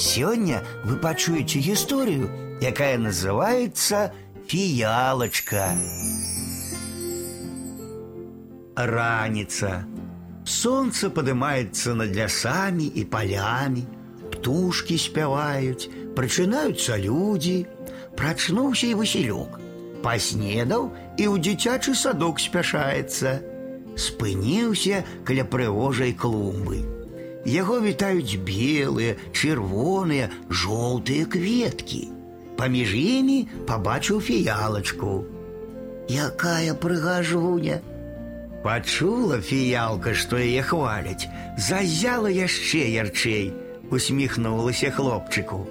Сегодня вы пачуеце историю, якая называется «Фиялочка». Раница. Солнце поднимается над лясами и полями, птушки спяваюць, прачынаюцца люди. Прачнуўся и Василек. Поснедал и у дзіцячы садок спяшаецца. Спыніўся каля прыгожай клумбы. Яго вітаюць белыя, чырвоныя, жоўтыя кветкі. Паміж імі пабачыў фіялачку. Якая прыгажуня! Пачула фіялка, што яе хваляць, зазяла яшчэ ярчэй, усміхнулася хлопчыку.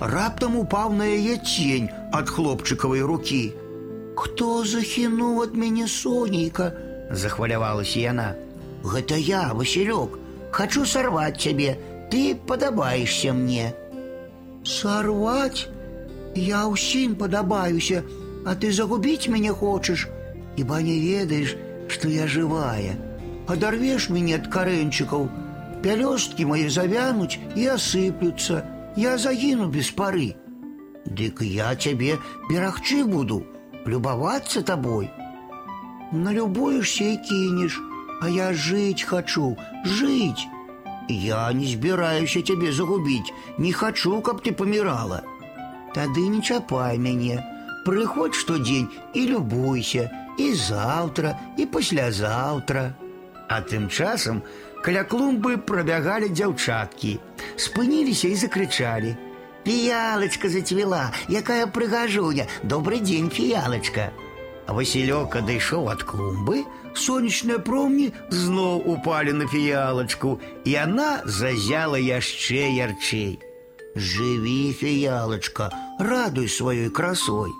Раптам упаў на яе цень ад хлопчыкавай рукі. Хто захінуў ад мяне сонейка? захвалявалася яна. Гэта я, Васілёк, Хочу сорвать тебе. Ты подобаешься мне. Сорвать? Я усім подобаюся, а ты загубить меня хочешь, ибо не ведаешь, что я живая. Одорвешь меня от коренчиков, пелестки мои завянуть и осыплются. Я загину без поры. Дык я тебе берахчы буду, любоваться тобой. Налюбуешься и кинешь, а я жить хочу, жить. Я не збіраюся тебе загубить, не хочу, каб ты помирала. Тады не чапай мяне. Прыходь штодзень і любуйся, і заўтра, і паслязаўтра. А тым часам каля клумбы прабягалі дзяўчаткі, спыніліся і закрычалі: « Фіялачка зацвела, якая прыгажуня, добрый дзень, фіялачка. Васілёк адышоў ад клумбы, сонечныя промні зноў упалі на фіялачку, і яна зазяла яшчэ ярчэй. Жыві, фіялачка, радуй сваёй красой.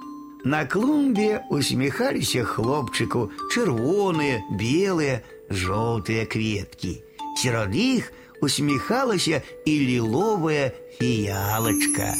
На клумбе усміхаліся хлопчыку чырвоныя, белыя, жоўтыя кветкі. Сярод іх усміхалася і ліловая фіялачка.